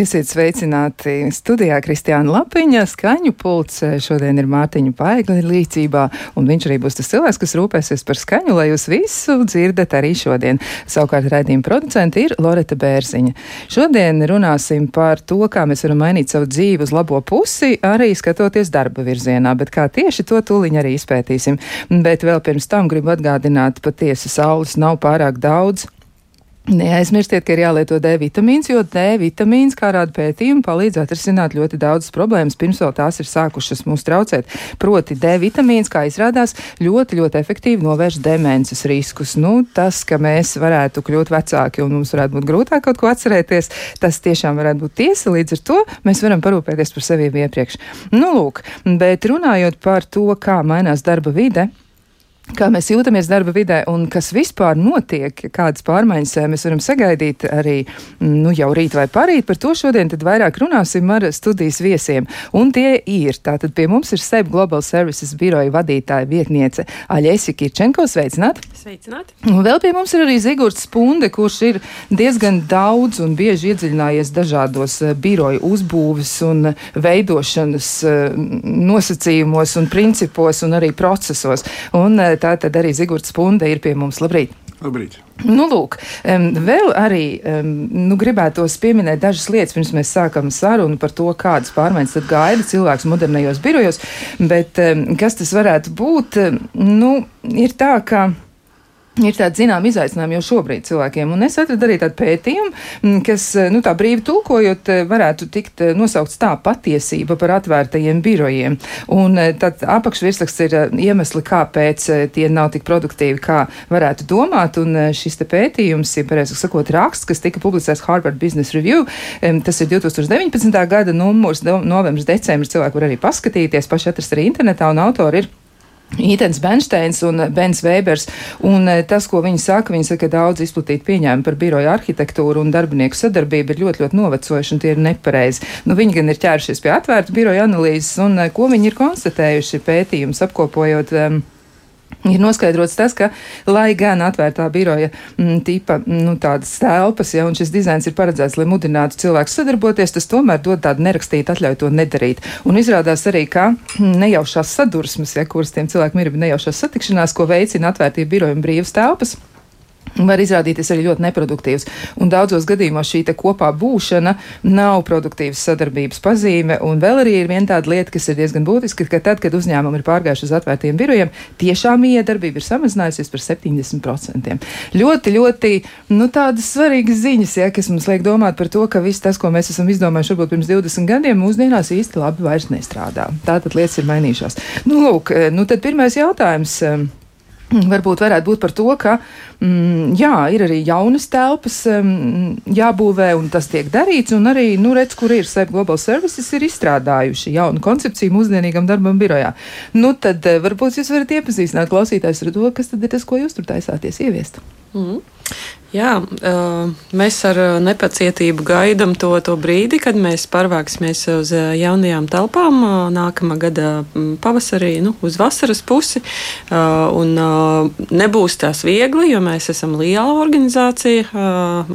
Esiet sveicināti studijā Kristiāna Lapiņa. Skaņu pults šodien ir Mārtiņa Paigla līdzībā, un viņš arī būs tas cilvēks, kas rūpēsies par skaņu, lai jūs visu dzirdat arī šodien. Savukārt raidījuma producenti ir Loreta Bērziņa. Šodien runāsim par to, kā mēs varam mainīt savu dzīvi uz labo pusi, arī skatoties darba virzienā, bet kā tieši to tūliņ arī izpētīsim. Bet vēl pirms tam gribu atgādināt, patiesi saules nav pārāk daudz. Neaizmirstiet, ka ir jālieto D vitamīns, jo D vitamīns, kā rāda pētījumi, palīdz atrisināt ļoti daudzas problēmas, pirms vēl tās ir sākušas mūs traucēt. Proti, D vitamīns, kā izrādās, ļoti, ļoti efektīvi novērš demences riskus. Nu, tas, ka mēs varētu kļūt vecāki un mums varētu būt grūtāk kaut ko atcerēties, tas tiešām varētu būt tiesa. Līdz ar to mēs varam parūpēties par sevi iepriekš. Nu, lūk, bet runājot par to, kā mainās darba vide kā mēs jūtamies darba vidē un kas vispār notiek, kādas pārmaiņas eh, mēs varam sagaidīt arī mm, nu, jau rīt vai parīt. Par to šodien vairāk runāsim ar studijas viesiem. Un tie ir, tātad pie mums ir SEB Global Services biroja vadītāja vietniece Aļēsi Kirčenko. Sveicināt! Sveicināt! Un vēl pie mums ir arī Zigurds Spunde, kurš ir diezgan daudz un bieži iedziļinājies dažādos eh, biroju uzbūves un veidošanas eh, nosacījumos un principos un arī procesos. Un tā tad arī Zigorts Punde ir pie mums. Labrīt! Labrīt! Nu, lūk, vēl arī nu, gribētos pieminēt dažas lietas, pirms mēs sākam sarunu par to, kādas pārmaiņas tad gaida cilvēks modernajos birojos. Bet kas tas varētu būt? Nu, ir tā, ka ir tādi zinām izaicinājumi jau šobrīd cilvēkiem. Un es atradu arī tādu pētījumu, mm, kas, eh, nu, tā brīvi tulkojot, eh, varētu tikt eh, nosaukts tā patiesība par atvērtajiem birojiem. Un tad apakšvirsraksts ir iemesli, kāpēc tie nav tik produktīvi, kā varētu domāt. Un šis te pētījums, ja pareizāk sakot, raksts, kas tika publicēts Harvard Business Review, tas ir 2019. gada numurs, novembris, decembris, cilvēki var arī paskatīties, paši atrast arī internetā, un autori ir Ītens Bensteins un Bens Vēbers. Un eh, tas, ko viņi saka, viņi saka, ka daudz izplatīti pieņēmumi par biroja arhitektūru un darbinieku sadarbību ir ļoti, ļoti novecojuši un tie ir nepareizi. Nu, viņi gan ir ķērušies pie atvērta biroja analīzes un eh, ko viņi ir konstatējuši pētījums apkopojot. Um, ir noskaidrots tas, ka, lai gan atvērtā biroja m, mm, tipa nu, tādas telpas, ja šis dizains ir paredzēts, lai mudinātu cilvēku sadarboties, tas tomēr dod tādu nerakstītu atļauju to nedarīt. Un izrādās arī, ka mm, nejaušās sadursmes, ja kuras tiem cilvēkiem ir nejaušās satikšanās, ko veicina atvērtie biroja un brīvas telpas var izrādīties arī ļoti neproduktīvs. Un daudzos gadījumos šī kopā būšana nav produktīvas sadarbības pazīme. Un vēl arī ir viena tāda lieta, kas ir diezgan būtiska, ka tad, kad uzņēmumi ir pārgājuši uz atvērtiem birojiem, tiešām iedarbība ir samazinājusies par 70%. Ļoti, ļoti nu, tādas svarīgas ziņas, ja, kas mums liek domāt par to, ka viss tas, ko mēs esam izdomājuši varbūt pirms 20 gadiem, mūsdienās īsti labi vairs nestrādā. Tātad lietas ir mainījušās. Nu, lūk, nu tad pirmais jautājums. Varbūt varētu būt par to, ka mm, jā, ir arī jaunas telpas um, jābūvē, un tas tiek darīts. Arī, nu, redz, kur ir SEP Global Services, ir izstrādājuši jaunu koncepciju mūsdienīgam darbam birojā. Nu, tad eh, varbūt jūs varat iepazīstināt klausītājus ar to, kas tad ir tas, ko jūs tur taisāties ieviest. Mm. Jā, mēs ar nepacietību gaidām to, to brīdi, kad mēs pārvāksimies uz jaunajām telpām nākamā gada pavasarī, nu, uz vasaras pusi. Un nebūs tās viegli, jo mēs esam liela organizācija,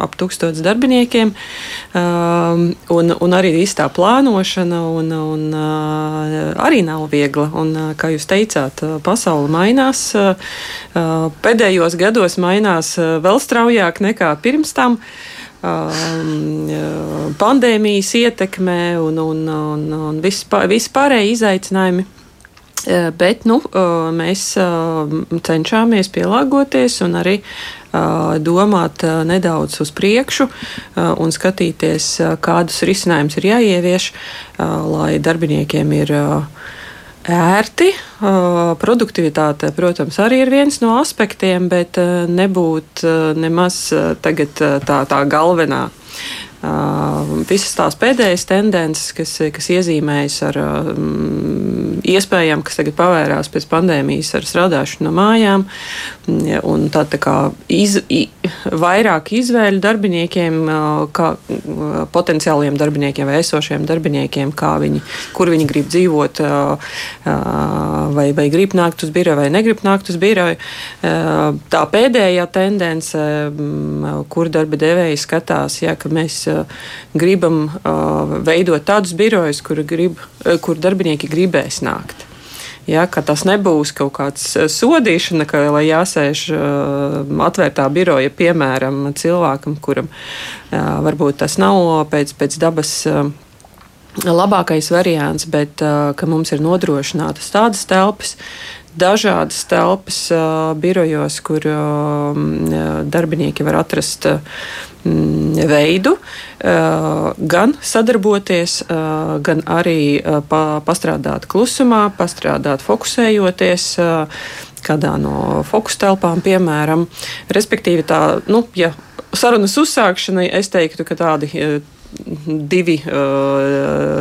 ap tūkstotis darbiniekiem, un, un arī viss tā plānošana un, un arī nav viegla. Un, kā jūs teicāt, pasaule mainās. Pēdējos gados mainās vēl straujāk nekā pirms tam. Pandēmijas ietekme un, un, un, un vispārējie izaicinājumi. Bet nu, mēs cenšamies pielāgoties un arī domāt nedaudz uz priekšu un skatīties, kādus risinājumus ir jāievieš, lai darbiniekiem ir ērti. Produktivitāte, protams, arī ir viens no aspektiem, bet nebūt nemaz tagad tā, tā galvenā. Visas tās pēdējās tendences, kas, kas iezīmējas ar iespējām, kas tagad pavērās pēc pandēmijas, ar strādāšanu no mājām, un tā, tā kā iz, vairāk izvēļu darbiniekiem, kā potenciāliem darbiniekiem vai esošiem darbiniekiem, viņi, kur viņi grib dzīvot, vai, vai grib nākt uz biroju vai negrib nākt uz biroju. Tā pēdējā tendence, kur darba devēji skatās, ja, ka mēs gribam veidot tādus birojus, kur, grib, kur darbinieki gribēs nākt. Ja, tas nebūs kaut kāds eh, sodīšana, ka jāsēž uh, atvērtā biroja, piemēram, cilvēkam, kuram uh, varbūt tas nav pēc, pēc dabas. Uh, labākais variants, bet ka mums ir nodrošinātas tādas telpas, dažādas telpas birojos, kur darbinieki var atrast veidu, gan sadarboties, gan arī pa, pastrādāt klusumā, pastrādāt fokusējoties. Kādā no fokus telpām, piemēram. Respektīvi, tā, nu, ja sarunas uzsākšanai, es teiktu, ka tādi divi,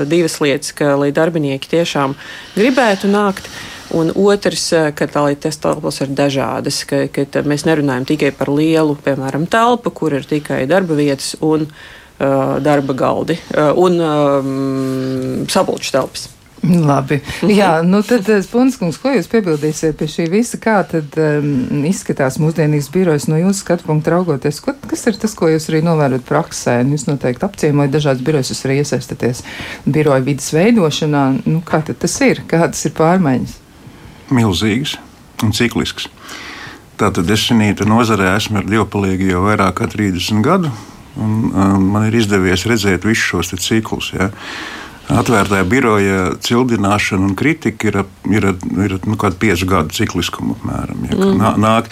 divas lietas, ka, lai darbinieki tiešām gribētu nākt. Un otrs, eh, ka tā līnijas telpas ir dažādas, ka, ka mēs nerunājam tikai par lielu, piemēram, telpu, kur ir tikai darba vietas un uh, darba galdi uh, un um, sapulču telpas. Labi. Jā, nu tad, Spunskungs, ko jūs piebildīsiet pie šī visa? Kā tad um, izskatās mūsdienīgs birojs no jūsu skatu punkta raugoties? Ko, kas ir tas, ko jūs arī novērot praksē? Jūs noteikti apciemojat dažādas birojas, jūs arī iesaistaties biroja vidas veidošanā. Nu, kā tad tas ir? Kādas ir pārmaiņas? Milzīgs un ciklisks. Tātad es šajā nozarē esmu dievpalīgi jau vairāk kā 30 gadu, un um, man ir izdevies redzēt visus šos ciklus. Ja. Atvērtā biroja cildināšana un kritika ir, ir, ir nu, kāda piecu gadu cikliskuma apmēram. Ja, mm. nāk.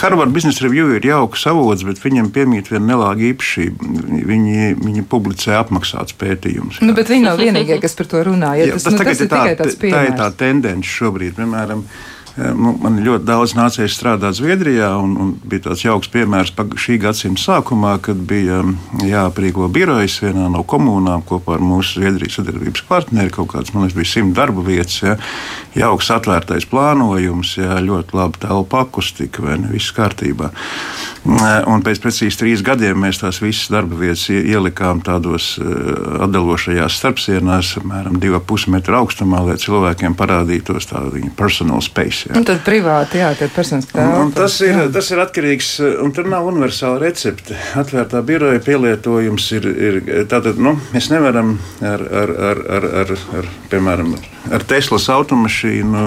Harvard Business Review ir jauks avots, bet viņam piemīt viena nelāga īpašība. Viņi, viņi publicē apmaksāts pētījums. Nu, bet viņi nav vienīgie, kas par to runā. Ja, tas, jā, tas, nu, tas ir tā, tikai tāds piemērs. Tā ir tā tendence šobrīd. Piemēram, Nu, man ļoti daudz nācījās strādāt Zviedrijā, un, un bija tāds jauks piemērs šī gadsimta sākumā, kad bija um, jāaprīko birojas vienā no komunām kopā ar mūsu Zviedrijas sadarbības partneri. Kaut kāds, man liekas, bija simt darba vietas, ja, jauks atvērtais plānojums, ja, ļoti laba telpa akustika, vai ne, viss kārtībā. Un pēc precīzi trīs gadiem mēs tās visas darba vietas ielikām tādos uh, atdalošajās starpsienās, apmēram 2,5 metru augstumā, lai cilvēkiem parādītos tāda viņa personal space Jā. Un tad privāti, jā, tad personiski tā. Un, un tas, ir, jā. tas ir atkarīgs, un tur nav universāla recepte. Atvērtā biroja pielietojums ir, ir tātad, nu, mēs nevaram ar, ar, ar, ar, ar, ar piemēram, ar Teslas automašīnu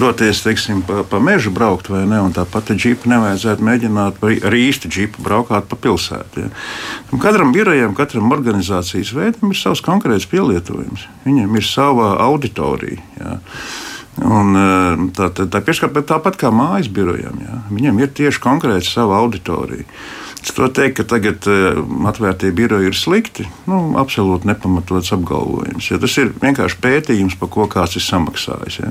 doties, teiksim, pa, pa mežu braukt vai ne, un tāpat džipu nevajadzētu mēģināt ar īstu džipu braukāt pa pilsētu. Ja. Un katram birojam, katram organizācijas veidam ir savs konkrēts pielietojums. Viņam ir sava auditorija. Ja. Un, eh, tā, tā, tā, tā, tāpat kā mājas birojam, jā. viņam ir tieši konkrēti sava auditorija. Es to teikt, ka tagad uh, atvērtie biroji ir slikti. Nu, absolūti nepamatots apgalvojums. Ja tas ir vienkārši pētījums, par ko kāds ir samaksājis. Ja.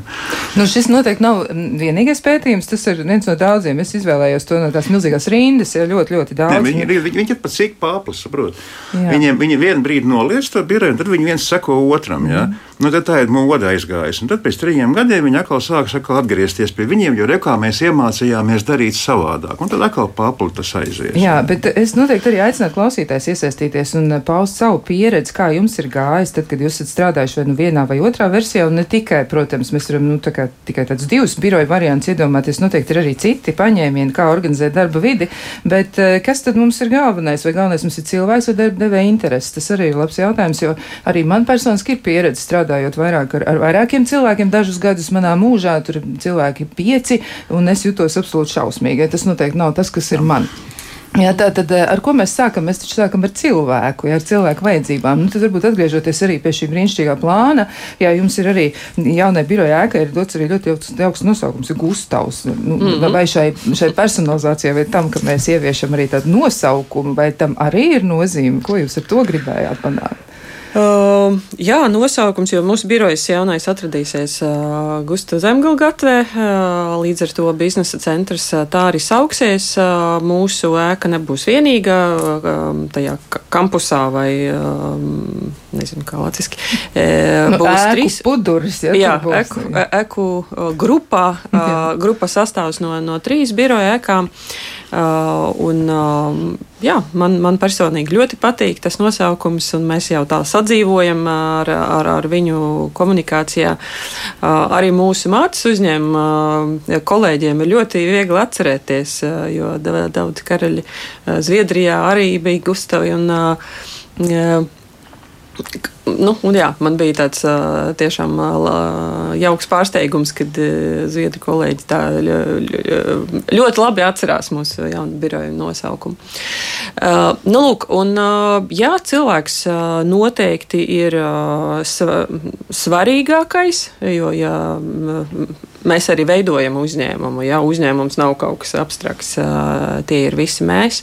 Nu, šis noteikti nav vienīgais pētījums. Tas ir viens no daudziem. Es izvēlējos to no tās milzīgās rindas. Ja ļoti, ļoti daudz. Ne, viņi, viņi, viņi ir pat cik pāplis, saprot. Viņiem, viņi vienu brīdi noliec to biroju, un tad viņi viens seko otram. Ja. Mm. Nu, tad tā ir moda aizgājusi. Tad pēc trim gadiem viņi atkal sāks atkal atgriezties pie viņiem, jo rekā mēs iemācījāmies darīt savādāk. Un tad atkal papli tas aizies. Jā, bet es noteikti arī aicinātu klausītājs iesaistīties un paust savu pieredzi, kā jums ir gājis, tad, kad jūs esat strādājuši vai nu vienā vai otrā versijā, un ne tikai, protams, mēs varam nu, tā kā, tikai tādus divus biroju variantus iedomāties. Noteikti ir arī citi paņēmieni, kā organizēt darba vidi, bet eh, kas tad mums ir galvenais? Vai galvenais mums ir cilvēks vai darba devēja intereses? Tas arī ir labs jautājums, jo arī man personiski ir pieredze strādājot vairāk ar, ar vairākiem cilvēkiem. Dažus gadus manā mūžā tur cilvēki pieci, un es jutos absolūti šausmīgi. Tas noteikti nav tas, kas ir man. Jā, tā tad eh, ar ko mēs sākam? Mēs taču sākam ar cilvēku, jā, ar cilvēku vajadzībām. Nu, tad varbūt atgriežoties arī pie šī brīnišķīgā plāna, jā, jums ir arī jaunai biroja ēka, ir dots arī ļoti jauks nosaukums, ir Gustavs. Nu, mm -hmm. Vai šai, šai personalizācijai, vai tam, ka mēs ieviešam arī tādu nosaukumu, vai tam arī ir nozīme, ko jūs ar to gribējāt panākt? Uh, jā, nosaukums, jo mūsu birojas jaunais atradīsies uh, Gusta Zemgalgatvē, uh, līdz ar to biznesa centrs uh, tā arī sauksies. Uh, mūsu ēka nebūs vienīga uh, tajā kampusā vai uh, nezinu, kā latviski. Nu, būs trīs puduris. Ja, jā, būs, eku, jā. eku grupā. Grupa sastāvs no, no trīs biroja ekām. Un, jā, man, man personīgi ļoti patīk tas nosaukums, un mēs jau tā sadzīvojam ar, ar, ar viņu komunikācijā. Arī mūsu mācības uzņēmuma kolēģiem ir ļoti viegli atcerēties, jo daudz karaļi Zviedrijā arī bija Gustavi. Un, Nu, jā, man bija tāds tiešām jauks pārsteigums, kad zviedru kolēģi tā ļoti labi atcerās mūsu jaunu biroju nosaukumu. Nu, lūk, un, jā, cilvēks noteikti ir svarīgākais, jo, ja mēs arī veidojam uzņēmumu. Ja? Uzņēmums nav kaut kas abstrakts, tie ir visi mēs.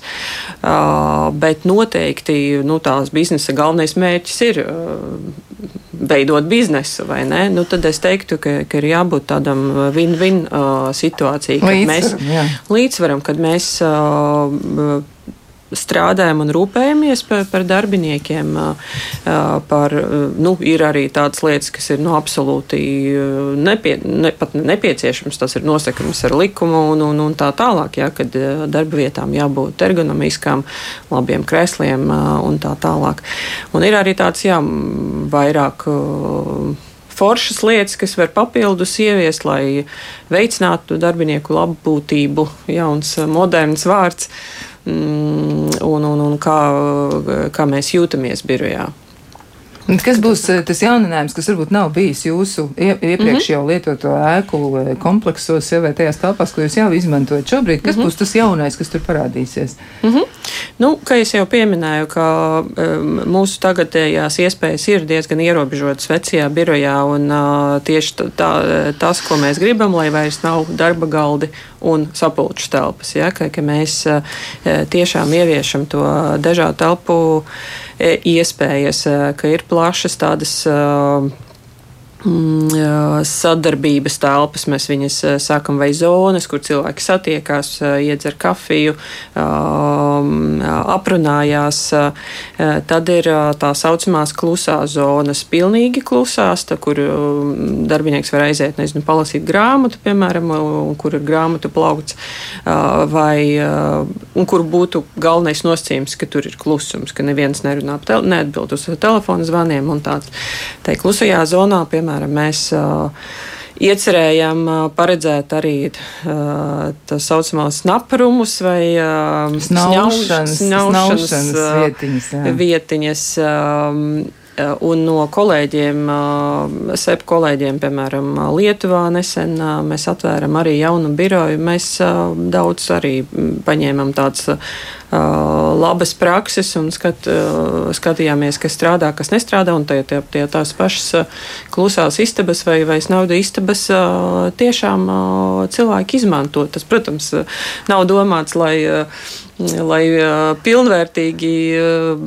Bet noteikti nu, tās biznesa galvenais mērķis ir veidot biznesu, vai ne? Nu, tad es teiktu, ka, ka ir jābūt tādam win-win situācijai, kad Līdzsvaram, mēs jā. līdzsvaram, kad mēs strādājam un rūpējamies par, par darbiniekiem. Par, nu, ir arī tādas lietas, kas ir nu, absolūti nepie, ne, nepieciešamas. Tas ir nosakāms ar likumu un, un, un tā tālāk, ja, kad darba vietām jābūt ergonomiskām, labiem krēsliem un tā tālāk. Un ir arī tāds, jā, vairāk foršas lietas, kas var papildus ieviest, lai veicinātu darbinieku labbūtību. Jauns, moderns vārds. Mm, un, un, un kā, kā mēs jūtamies birojā. Kas būs eh, tas jauninājums, kas varbūt nav bijis jūsu iepriekš mm -hmm. jau lietoto ēku eh, kompleksos, jau vai tajās telpās, ko jūs jau izmantojat šobrīd? Kas mm -hmm. būs tas jaunais, kas tur parādīsies? Mm -hmm. Nu, kā jau pieminēju, ka um, mūsu tagadējās iespējas ir diezgan ierobežotas vecajā birojā, un uh, tieši tā, tas, ko mēs gribam, lai vairs nav darba galdi un sapulču telpas, ja, ka, ka mēs uh, tiešām ieviešam to dažādu telpu E, iespējas, e, ka ir plašas tādas Mm, sadarbības telpas, mēs viņas eh, sākam vai zonas, kur cilvēki satiekās, eh, iedzer kafiju, um, aprunājās. Eh, tad ir tā saucamās klusās zonas, pilnīgi klusās, tā, kur um, darbinieks var aiziet, nezinu, palasīt grāmatu, piemēram, kur ir grāmatu plaukts, vai kur būtu galvenais nosacījums, ka tur ir klusums, ka neviens nerunā, neatbild uz telefonu zvaniem un tāds. Tā klusajā zonā, piemēram, piemēram, mēs iecerējām paredzēt arī tā saucamās naprumus vai snaušanas, snaušanas, snaušanas vietiņas. Jā. vietiņas Un no kolēģiem, SEP kolēģiem, piemēram, Lietuvā nesen mēs atvēram arī jaunu biroju. Mēs daudz arī paņēmām tādas labas prakses un skat, skatījāmies, kas strādā, kas nestrādā. Tie, tie, tie tās pašas klusās istabas vai, vai snaudu istabas tiešām cilvēki izmanto. Tas, protams, nav domāts, lai lai uh, pilnvērtīgi uh,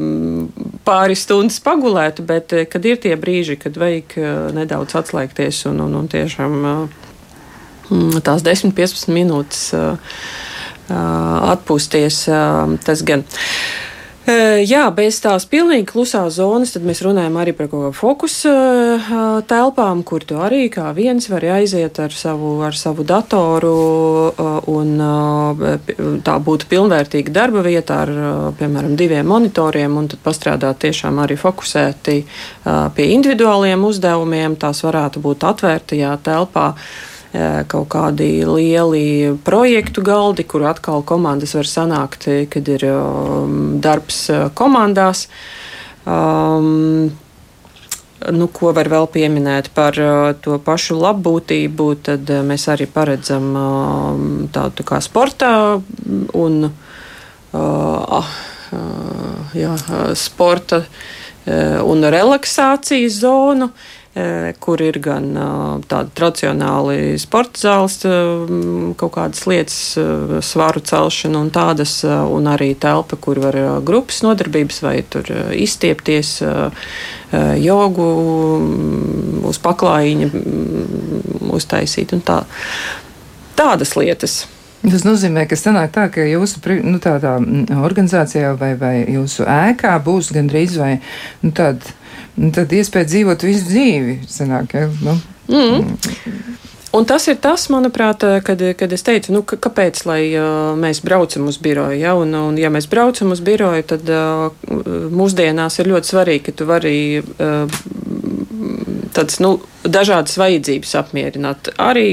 pāris stundas pagulētu, bet uh, kad ir tie brīži, kad vajag nedaudz atslēgties un, un, un tiešām mm, tās 10-15 minūtes atpūsties, tas gan. Jā, bez tās pilnīgi klusās zonas, tad mēs runājam arī par kaut kādu fokusu telpām, kur tu arī kā viens vari aiziet ar savu, ar savu datoru un tā būtu pilnvērtīga darba vieta ar, piemēram, diviem monitoriem un tad pastrādāt tiešām arī fokusēti pie individuāliem uzdevumiem. Tās varētu būt atvērtajā telpā kaut kādi lieli projektu galdi, kur atkal komandas var sanākt, kad ir um, darbs komandās. Um, Nu, ko var vēl pieminēt par uh, to pašu labbūtību, tad uh, mēs arī paredzam uh, tādu kā sportā un uh, jā, sporta un relaksācijas zonu. Uh, kur ir gan tādi tradicionāli sporta zāles, kaut kādas lietas, svaru celšana un tādas, un arī telpa, kur var grupas nodarbības vai tur izstiepties, jogu uz paklājiņa uztaisīt un tā. Tādas lietas. Tas nozīmē, ka sanāk tā, ka jūsu nu, tādā organizācijā vai, vai jūsu ēkā būs gandrīz vai nu, tāda tad iespēja dzīvot visu dzīvi. Sanāk, ja? nu. mm. Un tas ir tas, manuprāt, kad, kad es teicu, nu, kāpēc uh, mēs braucam uz biroju. Ja? Un, un, ja mēs braucam uz biroju, tad uh, mūsdienās ir ļoti svarīgi, ka tu vari uh, tādas nu, dažādas vajadzības apmierināt. Arī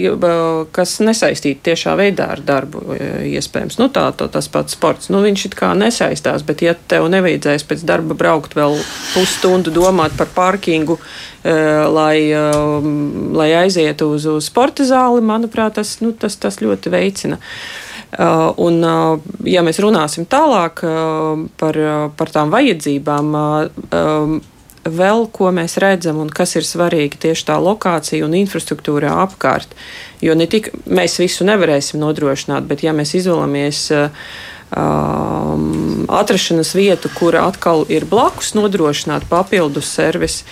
kas nesaistīti tiešā veidā ar darbu, iespējams. Nu, tā, tā, tas pats sports. Nu, viņš it kā nesaistās, bet ja tev nevajadzēs pēc darba braukt vēl pusstundu domāt par parkingu, lai, lai aizietu uz, uz sporta zāli, manuprāt, tas, nu, tas, tas ļoti veicina. Un, ja mēs runāsim tālāk par, par tām vajadzībām, vēl ko mēs redzam un kas ir svarīgi tieši tā lokācija un infrastruktūrā apkārt. Jo ne tik mēs visu nevarēsim nodrošināt, bet ja mēs izvēlamies um, atrašanās vietu, kur atkal ir blakus nodrošināt papildus servisu,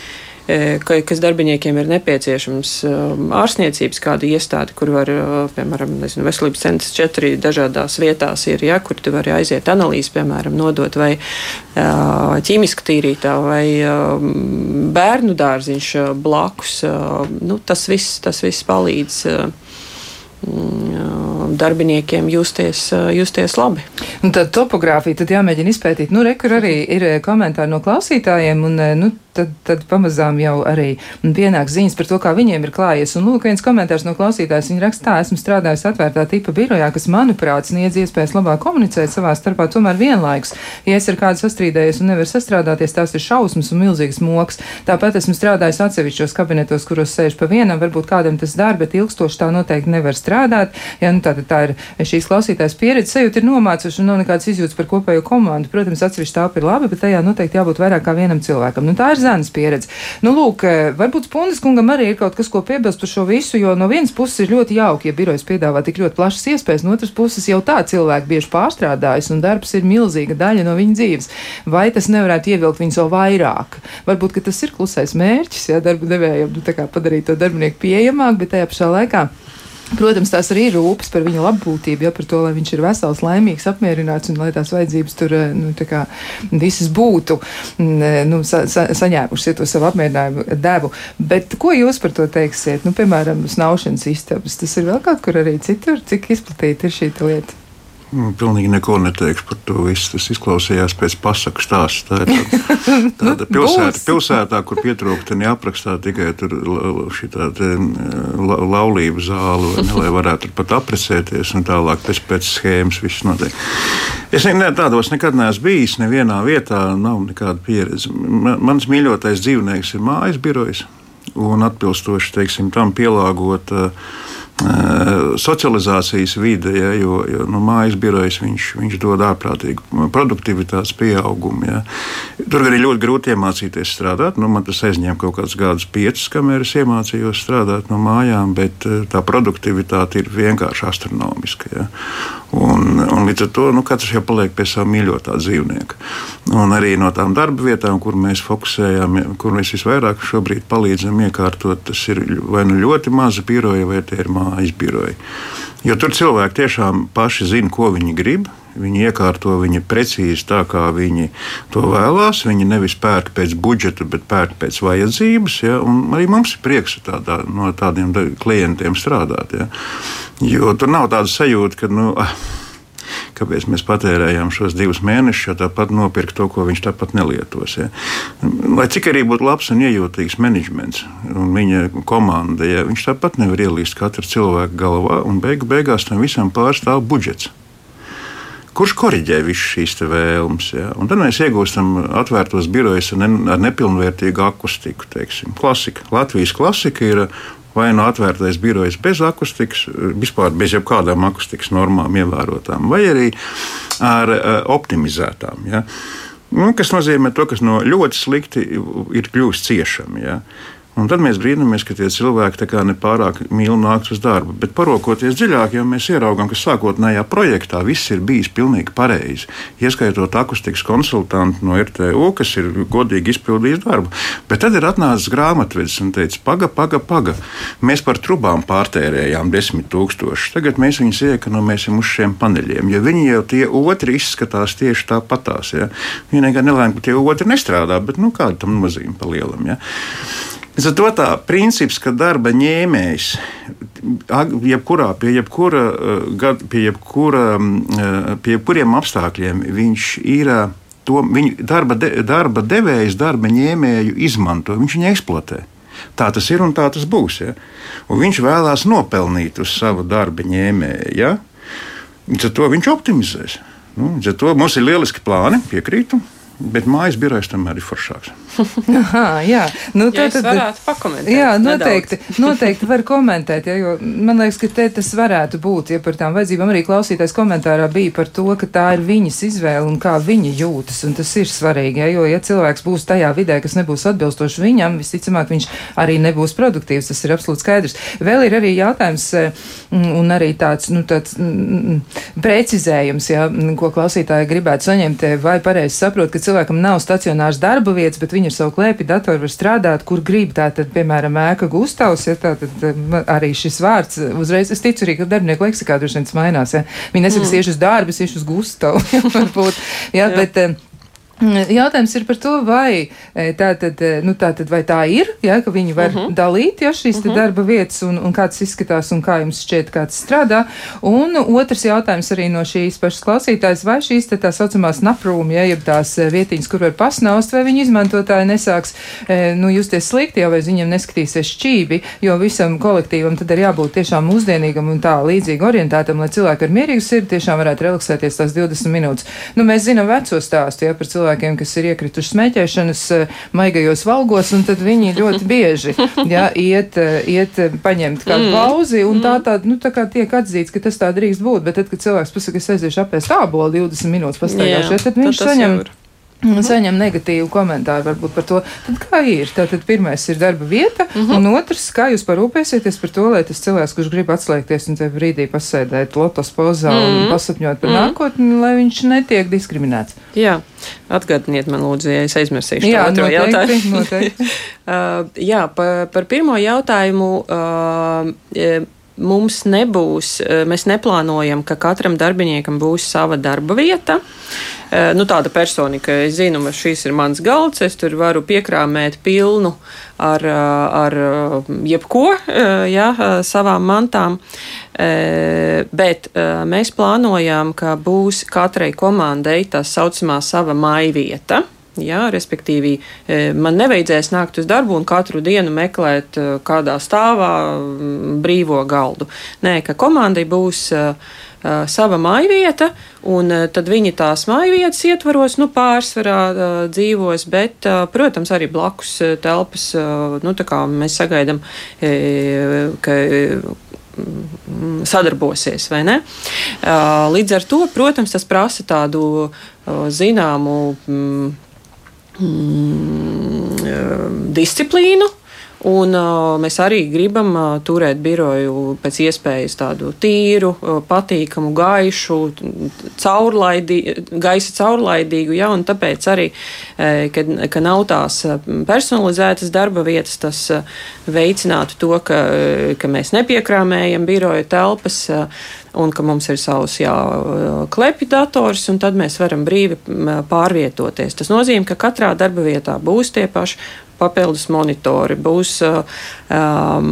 kas darbiniekiem ir nepieciešams e, ārstniecības kāda iestāde, kur var, e, piemēram, nezinu, veselības centrs četri dažādās vietās ir, ja, kur tu vari aiziet analīzi, piemēram, nodot vai ķīmiski tīrītā vai bērnu dārziņš blakus. Nu, tas viss, tas viss palīdz darbiniekiem justies, justies labi. Un tad topogrāfija tad jāmēģina izpētīt. Nu, re, kur arī ir komentāri no klausītājiem, un nu, tad, tad pamazām jau arī pienāk ziņas par to, kā viņiem ir klājies. Un lūk, viens komentārs no klausītājs, viņa raksta, tā, esmu strādājis atvērtā tipa birojā, kas, manuprāt, sniedz iespējas labāk komunicēt savā starpā, tomēr vienlaikus. Ja es ar kādu sastrīdējos un nevaru sastrādāties, tās ir šausmas un milzīgs moks. Tāpat esmu strādājis atsevišķos kabinetos, kuros sēž pa vienam, varbūt kādam tas dara, bet ilgstoši tā noteikti nevar strādāt. Ja, nu, tā, tā ir šīs klausītājas pieredze, sajūta ir nomācuši un nav nekādas izjūtas par kopējo komandu. Protams, atsevišķi tā ir labi, bet tajā noteikti jābūt vairāk kā vienam cilvēkam. Nu, tā ir Zanas pieredze. Nu, lūk, eh, varbūt Spundes kungam arī ir kaut kas, ko piebilst par šo visu, jo no vienas puses ir ļoti jauki, ja birojas piedāvā tik ļoti plašas iespējas, no otras puses jau tā cilvēki bieži pārstrādājas un darbs ir milzīga daļa no viņa dzīves. Vai tas nevarētu ievilkt viņu vēl vairāk? Varbūt tas ir klusais mērķis, ja darba devējiem nu, padarīt to darbinieku pieejamāk, bet tajā pašā laikā. Protams, tās arī ir rūpes par viņa labbūtību, ja par to, lai viņš ir vesels, laimīgs, apmierināts un lai tās vajadzības tur eh, nu, kā, visas būtu mm, eh, nu, sa, sa, saņēmušas ja to savu apmierinājumu devu. Bet ko jūs par to teiksiet? Nu, piemēram, snaušanas istabas, tas ir vēl kaut kur arī citur, cik izplatīta ir šī lieta? Nu, pilnīgi neko neteikšu par to visu. Tas izklausījās pēc pasaku stāsta. Tā ir tāda, tāda pilsēta, pilsētā, kur pietrūkst neaprakstā tikai šī tāda la, laulību zāle, ne, lai varētu pat aprecēties un tālāk pēc, pēc schēmas viss notiek. Es ne, tādos nekad neesmu bijis, nevienā vietā nav nekāda pieredze. Man, mans mīļotais dzīvnieks ir mājas birojs un atbilstoši teiksim, tam pielāgot. Uh, socializācijas vide, ja, jo, jo nu, mājas birojas viņš, viņš dod ārprātīgu produktivitātes pieaugumu. Ja. Tur arī ļoti grūti iemācīties strādāt. Nu, man tas aizņēma kaut kādus gadus, piecus, kamēr es iemācījos strādāt no mājām, bet tā produktivitāte ir vienkārši astronomiska. Ja. Un, un līdz ar to nu, katrs jau paliek pie sava mīļotā dzīvnieka. Un arī no tām darba vietām, kur mēs fokusējam, kur mēs visvairāk šobrīd palīdzam iekārtot, tas ir vai nu ļoti mazi biroji, vai tie ir mājas biroji. Jo tur cilvēki tiešām paši zina, ko viņi grib. Viņi iekārto viņu precīzi tā, kā viņi to vēlās. Viņi nevis pērk pēc budžeta, bet pērk pēc vajadzības. Ja? Un arī mums ir prieks tādā, no tādiem klientiem strādāt. Ja? Jo tur nav tāda sajūta, ka. Nu, ah, kāpēc mēs patērējām šos divus mēnešus, jo tāpat nopirkt to, ko viņš tāpat nelietos. Ja. Lai cik arī būtu labs un iejūtīgs menedžments un viņa komanda, ja, viņš tāpat nevar ielīst katra cilvēka galvā, un beigu beigās tam visam pārstāv budžets kurš korģē visas šīs vēlmes. Ja? Un tad mēs iegūstam atvērtos birojus ar, ne, ar nepilnvērtīgu akustiku. Teiksim. Klasika. Latvijas klasika ir vai nu atvērtais birojs bez akustikas, vispār bez jebkādām akustikas normām ievērotām, vai arī ar uh, optimizētām. Ja? Nu, kas nozīmē to, kas no ļoti slikti ir kļuvis ciešami. Ja? Un tad mēs brīnamies, ka tie cilvēki nepārāk mīl nākt uz darbu. Bet paraugoties dziļāk, jau mēs ieraugām, ka sākotnējā projektā viss ir bijis pilnīgi pareizi. Ieskaitot akustikas konsultantu no RTU, kas ir godīgi izpildījis darbu. Bet tad ir atnācis grāmatvedis un teica, paga, paga, paga. Mēs par trubām pārtērējām desmit tūkstošus. Tagad mēs viņus iekonomēsim uz šiem paneļiem, jo viņi jau tie otri izskatās tieši tāpatās. Ja? Vienīgā nelēma, ka tie otri nestrādā, bet nu, kāda tam nozīme pa lielam. Ja? Līdz ar to tā princips, ka darba ņēmējs jebkurā, pie, jebkura, eh, pie, jebkura, eh, pie jebkuriem apstākļiem viņš ir. Eh, to, viņu darba, de, darba devējs, darba ņēmēju izmanto, viņš viņu eksploatē. Tā tas ir un tā tas būs. Ja? Un viņš vēlās nopelnīt uz savu darba ņēmēju. Ja? Tad to viņš optimizēs. Nu, to mums ir lieliski plāni, piekrītu. Bet mājas birojs tomēr ir foršāks. Aha, jā, nu, tā tad varētu pakomentēt. Jā, noteikti, nedaudz. noteikti var komentēt, ja, jo man liekas, ka te tas varētu būt, ja par tām vajadzībām arī klausītājs komentārā bija par to, ka tā ir viņas izvēle un kā viņa jūtas, un tas ir svarīgi, ja, jo ja cilvēks būs tajā vidē, kas nebūs atbilstoši viņam, visticamāk viņš arī nebūs produktīvs, tas ir absolūti skaidrs. Vēl ir arī jautājums mm, un arī tāds, nu, tāds mm, precizējums, ja, ko klausītāji gribētu saņemt, vai pareizi saprot, ka cilvēkam nav stacionārs darba vietas, bet viņi ar savu klēpi datoru var strādāt, kur grib. Tātad, piemēram, ēka Gustavs, ja tātad arī šis vārds uzreiz, es ticu arī, ka darbinieku leksikā droši vien mainās. Ja. Viņi nesaka, mm. iešu uz darbu, iešu uz Gustavu, ja, varbūt. Ja, Jā. bet, Mm, jautājums ir par to, vai e, tā tad, e, nu, tā tad vai tā ir, ja, ka viņi var uh mhm. -huh. dalīt ja, šīs uh mhm. -huh. darba vietas un, un kā tas izskatās un kā jums šķiet, kā tas strādā. Un otrs jautājums arī no šīs pašas klausītājas, vai šīs tā saucamās naprūmi, ja, jeb tās e, vietiņas, kur var pasnaust, vai viņi izmantotāji nesāks nu, justies slikti, jau vai viņiem neskatīsies šķībi, jo visam kolektīvam tad ir jābūt tiešām mūsdienīgam un tā līdzīgi orientētam, lai cilvēki ar mierīgu sirdi tiešām varētu relaksēties tās 20 minūtes. Nu, mēs zinām veco stāstu ja, par cilvēku cilvēkiem, kas ir iekrituši smēķēšanas eh, maigajos valgos, un tad viņi ļoti bieži ja, iet, eh, iet eh, paņemt kādu mm. pauzi, un tā, tā, nu, tā kā tiek atzīts, ka tas tā drīkst būt, bet tad, kad cilvēks pasaka, es aiziešu apēst ābolu 20 minūtes pastaigāšu, tad viņš saņem. Jau ir Mm -hmm. Saņem negatīvu komentāru varbūt par to, tad kā ir. Tātad pirmais ir darba vieta, mm -hmm. un otrs, kā jūs parūpēsieties par to, lai tas cilvēks, kurš grib atslēgties un te brīdī pasēdēt lotos pozā mm -hmm. un pasapņot par mm -hmm. nākotni, lai viņš netiek diskriminēts. Jā, atgādiniet man lūdzu, ja es aizmirsīšu jā, otro noteikti, jautājumu. noteikti. uh, jā, par, par pirmo jautājumu. Uh, mums nebūs, mēs neplānojam, ka katram darbiniekam būs sava darba vieta. Eh, nu, tāda persona, ka es zinu, ka šis ir mans galds, es tur varu piekrāmēt pilnu ar, eh, ar eh, jebko, ja, savām mantām. Bet mēs plānojam, ka būs katrai komandai tā saucamā sava maivieta. Jā, respektīvi, man nevajadzēs nākt uz darbu un katru dienu meklēt kādā stāvā brīvo galdu. Nē, ka komandai būs uh, sava mājvieta, un tad viņi tās mājvietas ietvaros, nu, pārsvarā dzīvos, bet, protams, arī blakus telpas, nu, tā kā mēs sagaidām, e, ka sadarbosies, vai ne? Līdz ar to, protams, tas prasa tādu zināmu disciplīnu, Un, uh, mēs arī gribam uh, turēt biroju pēc iespējas tādu tīru, uh, patīkamu, gaišu, caurlaidī, gaisa caurlaidīgu. Ja, tāpēc arī, uh, kad, ka nav tās personalizētas darba vietas, tas uh, veicinātu to, ka, ka mēs nepiekrāmējam biroja telpas. Uh, un ka mums ir savs jā, klepju dators, un tad mēs varam brīvi pārvietoties. Tas nozīmē, ka katrā darba vietā būs tie paši papildus monitori, būs um,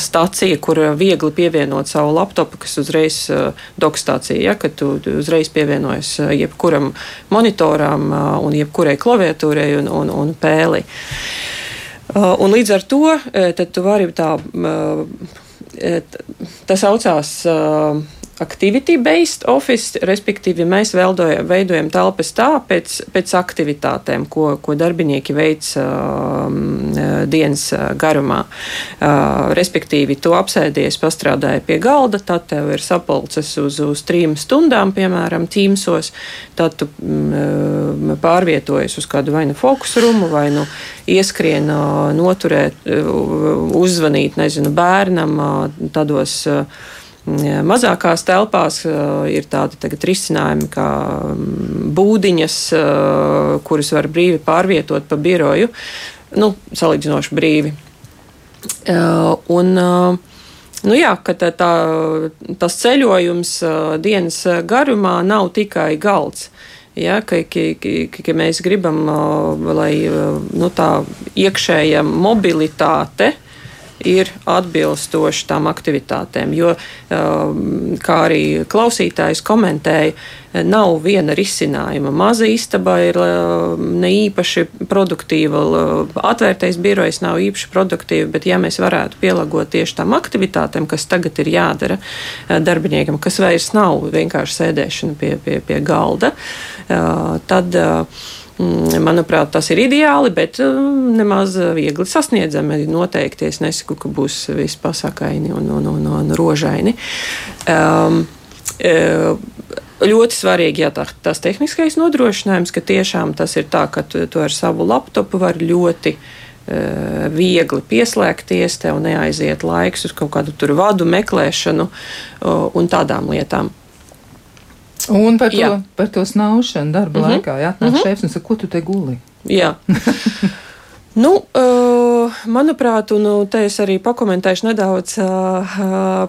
stacija, kur viegli pievienot savu laptopu, kas uzreiz uh, dokstācija, ja, kad tu uzreiz pievienojas jebkuram monitoram uh, un jebkurai klaviatūrai un, un, un pēli. Uh, un līdz ar to tad tu vari tā, uh, tas saucās uh, activity-based office, respektīvi mēs veidojam, veidojam telpas tā pēc, pēc aktivitātēm, ko, ko darbinieki veic uh, dienas garumā. Uh, respektīvi, tu apsēdies, pastrādāji pie galda, tad tev ir sapulces uz, uz trim stundām, piemēram, tīmsos, tad tu um, pārvietojies uz kādu vai nu fokusu rumu, vai nu ieskrien, uh, noturēt, uh, uzzvanīt, nezinu, bērnam uh, tādos. Uh, Mazākās telpās uh, ir tādi tagad risinājumi, kā būdiņas, uh, kuras var brīvi pārvietot pa biroju, nu, salīdzinoši brīvi. Uh, un, nu jā, ka tā, tā, tas ceļojums dienas garumā nav tikai galds. Ja, ka, ka, ka, ka mēs gribam, lai nu, tā iekšējā mobilitāte uh, ir atbilstoši tām aktivitātēm. Jo, um, kā arī klausītājs komentēja, nav viena risinājuma. Maza istaba ir um, ne īpaši produktīva, atvērtais birojs nav īpaši produktīva, bet ja mēs varētu pielāgot tieši tām aktivitātēm, kas tagad ir jādara uh, darbiniekam, kas vairs nav vienkārši sēdēšana pie, pie, pie galda, uh, tad uh, manuprāt, tas ir ideāli, bet mm, nemaz viegli sasniedzami. Noteikti es nesaku, ka būs viss pasakaini un, un, un, un rožaini. Um, ļoti svarīgi, ja tā, tas tehniskais nodrošinājums, ka tiešām tas ir tā, ka tu, tu ar savu laptopu vari ļoti uh, viegli pieslēgties, tev neaiziet laiks uz kaut kādu tur vadu meklēšanu uh, un tādām lietām. Un par to, jā. par to snaušanu darba mm -hmm. laikā. Jā, atnāk mm -hmm. šefs un saka, ko tu te guli? Jā. Nu, uh, manuprāt, un nu, te es arī pakomentēšu nedaudz uh,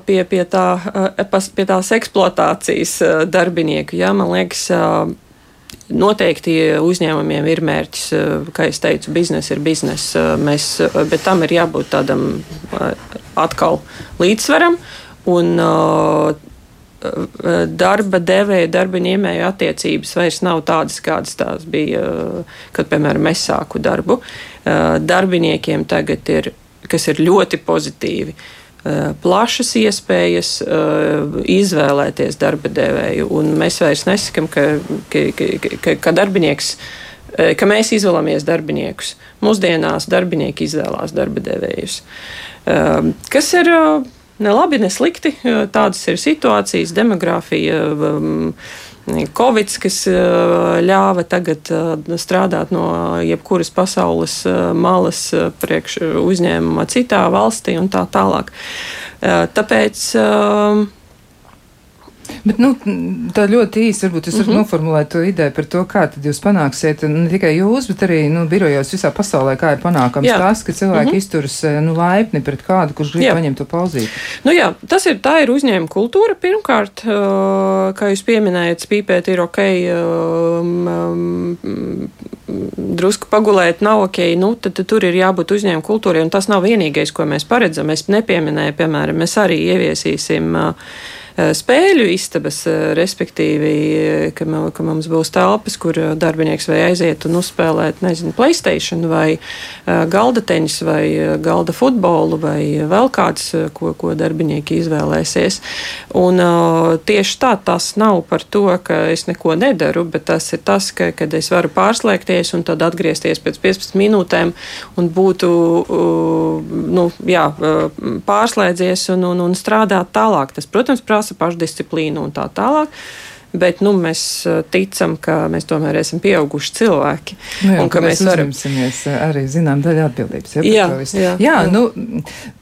pie, pie, tā, uh, pie tās eksploatācijas darbinieku. Jā, man liekas, noteikti uzņēmumiem ir mērķis, kā jau teicu, biznesa ir biznesa, bet tam ir jābūt tādam atkal līdzsvaram. Un, uh, darba devēja, darba ņēmēja attiecības vairs nav tādas, kādas tās bija, kad, piemēram, es sāku darbu. Darbiniekiem tagad ir, kas ir ļoti pozitīvi, plašas iespējas izvēlēties darba devēju, un mēs vairs nesakam, ka, ka, ka, ka darbinieks ka mēs izvēlamies darbiniekus. Mūsdienās darbinieki izvēlās darba devējus. Kas ir ne labi, ne slikti. Tādas ir situācijas, demogrāfija. Um, Covid, kas ļāva tagad strādāt no jebkuras pasaules malas priekš uzņēmuma citā valstī un tā tālāk. Tāpēc Bet, nu, tā ļoti īsi, varbūt jūs varat mm -hmm. noformulēt to ideju par to, kā tad jūs panāksiet, ne tikai jūs, bet arī, nu, birojos visā pasaulē, kā ir panākams jā. tas, ka cilvēki mm -hmm. izturas, eh, nu, laipni pret kādu, kurš grib jā. paņemt to pauzīti. Nu, jā, tas ir, tā ir uzņēmuma kultūra pirmkārt, uh, kā jūs pieminējat, spīpēt ir ok, um, um, drusku pagulēt nav ok, nu, tad, tad tur ir jābūt uzņēmuma kultūrai, un tas nav vienīgais, ko mēs paredzam. Es nepieminēju, piemēram, mēs arī ieviesīsim uh, Eh, spēļu istabas, eh, respektīvi, eh, ka, ka mums būs telpas, kur darbinieks vai aiziet un uzspēlēt, nezinu, Playstation vai galda tenisu vai galda futbolu vai vēl kāds, ko, ko darbinieki izvēlēsies. Un tieši tā tas nav par to, ka es neko nedaru, bet tas ir tas, ka, kad es varu pārslēgties un tad atgriezties pēc 15 minūtēm un būtu, nu, jā, pārslēdzies un, un, un strādāt tālāk. Tas, protams, prasa prasa pašdisciplīnu un tā tālāk. Bet nu, mēs uh, ticam, ka mēs tomēr esam pieauguši cilvēki. Nu jā, un ka mēs, mēs varam uh, arī zinām daļu atbildības. Ja, jā, jā, jā, nu,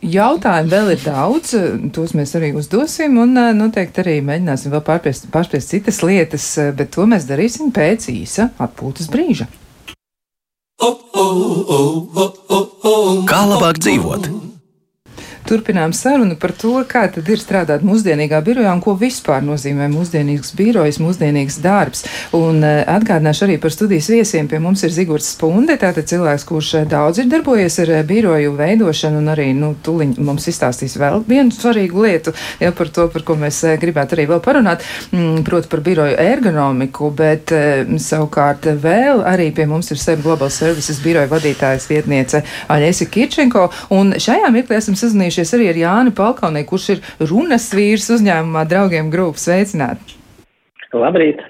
jautājumu vēl ir daudz, tos mēs arī uzdosim un uh, noteikti arī mēģināsim vēl pārspiest, pārspiest citas lietas, bet to mēs darīsim pēc īsa atpūtas brīža. Kā labāk dzīvot? Turpinām sarunu par to, kā tad ir strādāt mūsdienīgā birojā un ko vispār nozīmē mūsdienīgs birojs, mūsdienīgs darbs. Un uh, atgādināšu arī par studijas viesiem. Pie mums ir Zigorts Spunde, tātad cilvēks, kurš uh, daudz ir darbojies ar uh, biroju veidošanu un arī, nu, tuliņ mums izstāstīs vēl vienu svarīgu lietu, ja par to, par ko mēs gribētu arī vēl parunāt, mm, proti par biroju ergonomiku, bet savukārt vēl arī pie mums ir SEB Global Services biroja vadītājas vietniece Aļesi Kirčenko, un šajā mirklī esam sazinājušies sazinājušies arī ar Jāni Palkaunē, kurš ir runas vīrs uzņēmumā draugiem grupas. Sveicināt! Labrīt!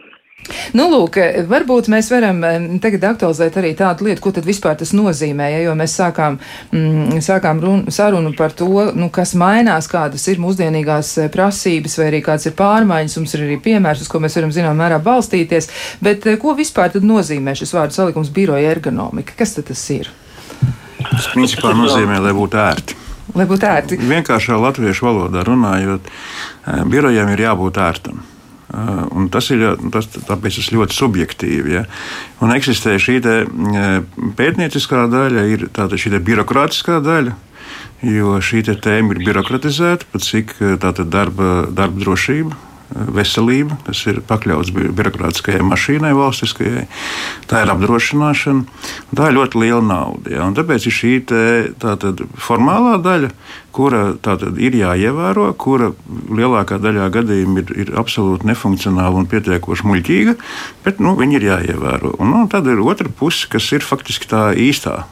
Nu, lūk, varbūt mēs varam tagad aktualizēt arī tādu lietu, ko tad vispār tas nozīmē, ja, jo mēs sākām, mm, sākām run, sarunu par to, nu, kas mainās, kādas ir mūsdienīgās eh, prasības vai arī kādas ir pārmaiņas, mums ir arī piemērs, uz ko mēs varam zinām mērā balstīties, bet eh, ko vispār tad nozīmē šis vārdu salikums biroja ergonomika? Kas tad tas ir? Tas principā nozīmē, lai būtu ērti. Lai būtu ērti. Vienkāršā latviešu valodā runājot, eh, birojam ir jābūt ērtam. Uh, un tas ir tas, tas ļoti subjektīvi. Ja? Un eksistē šī te, uh, pētnieciskā daļa, ir tāda šī birokrātiskā daļa. Jo šī tēma ir birokratizēta, cik uh, darba, darba drošība, veselība, tas ir pakļauts birokrātiskajai mašīnai, valstiskajai, tā ir apdrošināšana. Tā ir ļoti liela nauda. Ja? Tāpēc ir šī te, tātad, formālā daļa, kura tātad, ir jāievēro, kura lielākā daļā gadījumā ir, ir absolūti nefunkcionāla un pietiekoši muļķīga, bet nu, viņi ir jāievēro. Un, nu, tad ir otra puse, kas ir faktiski tā īstā,